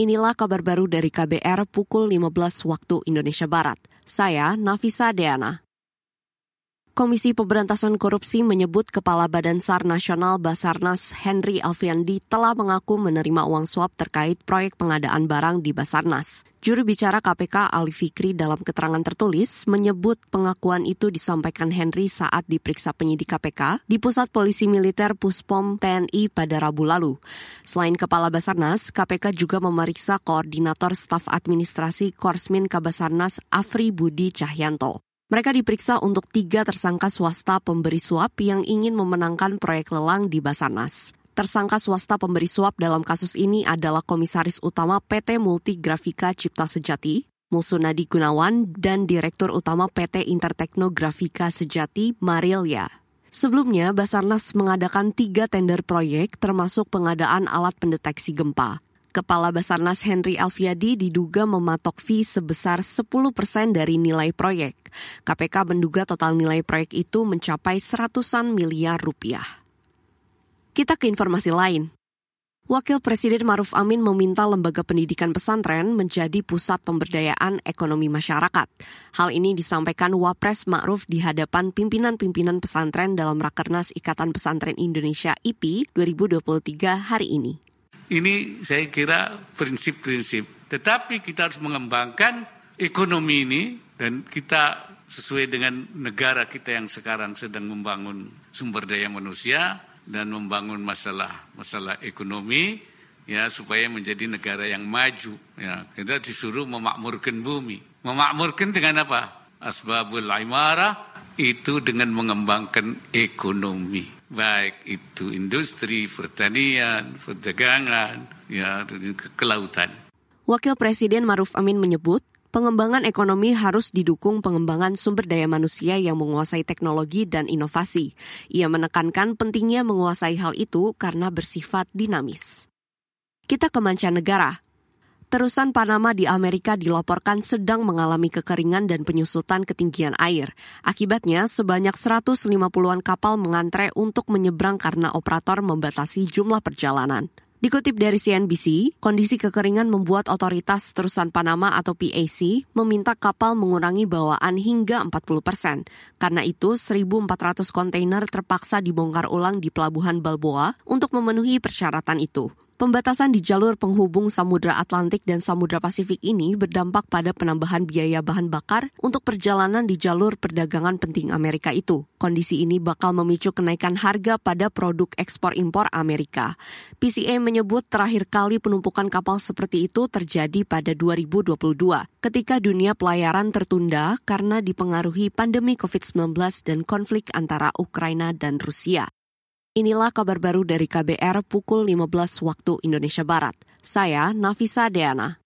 Inilah kabar baru dari KBR pukul 15 waktu Indonesia Barat. Saya Nafisa Deana. Komisi Pemberantasan Korupsi menyebut Kepala Badan SAR Nasional Basarnas Henry Alfiandi telah mengaku menerima uang suap terkait proyek pengadaan barang di Basarnas. Juru bicara KPK Ali Fikri dalam keterangan tertulis menyebut pengakuan itu disampaikan Henry saat diperiksa penyidik KPK di Pusat Polisi Militer Puspom TNI pada Rabu lalu. Selain Kepala Basarnas, KPK juga memeriksa Koordinator Staf Administrasi Korsmin Kabasarnas Afri Budi Cahyanto. Mereka diperiksa untuk tiga tersangka swasta pemberi suap yang ingin memenangkan proyek lelang di Basarnas. Tersangka swasta pemberi suap dalam kasus ini adalah Komisaris Utama PT Multigrafika Cipta Sejati, Musunadi Gunawan, dan Direktur Utama PT Interteknografika Sejati, Marilia. Sebelumnya, Basarnas mengadakan tiga tender proyek termasuk pengadaan alat pendeteksi gempa. Kepala Basarnas Henry Alfiadi diduga mematok fee sebesar 10 persen dari nilai proyek. KPK menduga total nilai proyek itu mencapai seratusan miliar rupiah. Kita ke informasi lain. Wakil Presiden Maruf Amin meminta lembaga pendidikan pesantren menjadi pusat pemberdayaan ekonomi masyarakat. Hal ini disampaikan Wapres Ma'ruf di hadapan pimpinan-pimpinan pesantren dalam Rakernas Ikatan Pesantren Indonesia IPI 2023 hari ini. Ini saya kira prinsip-prinsip. Tetapi kita harus mengembangkan ekonomi ini dan kita sesuai dengan negara kita yang sekarang sedang membangun sumber daya manusia dan membangun masalah masalah ekonomi ya supaya menjadi negara yang maju ya. Kita disuruh memakmurkan bumi. Memakmurkan dengan apa? Asbabul imarah itu dengan mengembangkan ekonomi baik itu industri, pertanian, perdagangan, ya, kelautan. Wakil Presiden Maruf Amin menyebut, pengembangan ekonomi harus didukung pengembangan sumber daya manusia yang menguasai teknologi dan inovasi. Ia menekankan pentingnya menguasai hal itu karena bersifat dinamis. Kita ke mancanegara. Terusan Panama di Amerika dilaporkan sedang mengalami kekeringan dan penyusutan ketinggian air. Akibatnya, sebanyak 150-an kapal mengantre untuk menyeberang karena operator membatasi jumlah perjalanan. Dikutip dari CNBC, kondisi kekeringan membuat otoritas terusan Panama atau PAC meminta kapal mengurangi bawaan hingga 40 persen. Karena itu, 1.400 kontainer terpaksa dibongkar ulang di pelabuhan Balboa untuk memenuhi persyaratan itu. Pembatasan di jalur penghubung Samudra Atlantik dan Samudra Pasifik ini berdampak pada penambahan biaya bahan bakar untuk perjalanan di jalur perdagangan penting Amerika itu. Kondisi ini bakal memicu kenaikan harga pada produk ekspor impor Amerika. PCA menyebut terakhir kali penumpukan kapal seperti itu terjadi pada 2022 ketika dunia pelayaran tertunda karena dipengaruhi pandemi COVID-19 dan konflik antara Ukraina dan Rusia. Inilah kabar baru dari KBR pukul 15 waktu Indonesia Barat. Saya Nafisa Deana.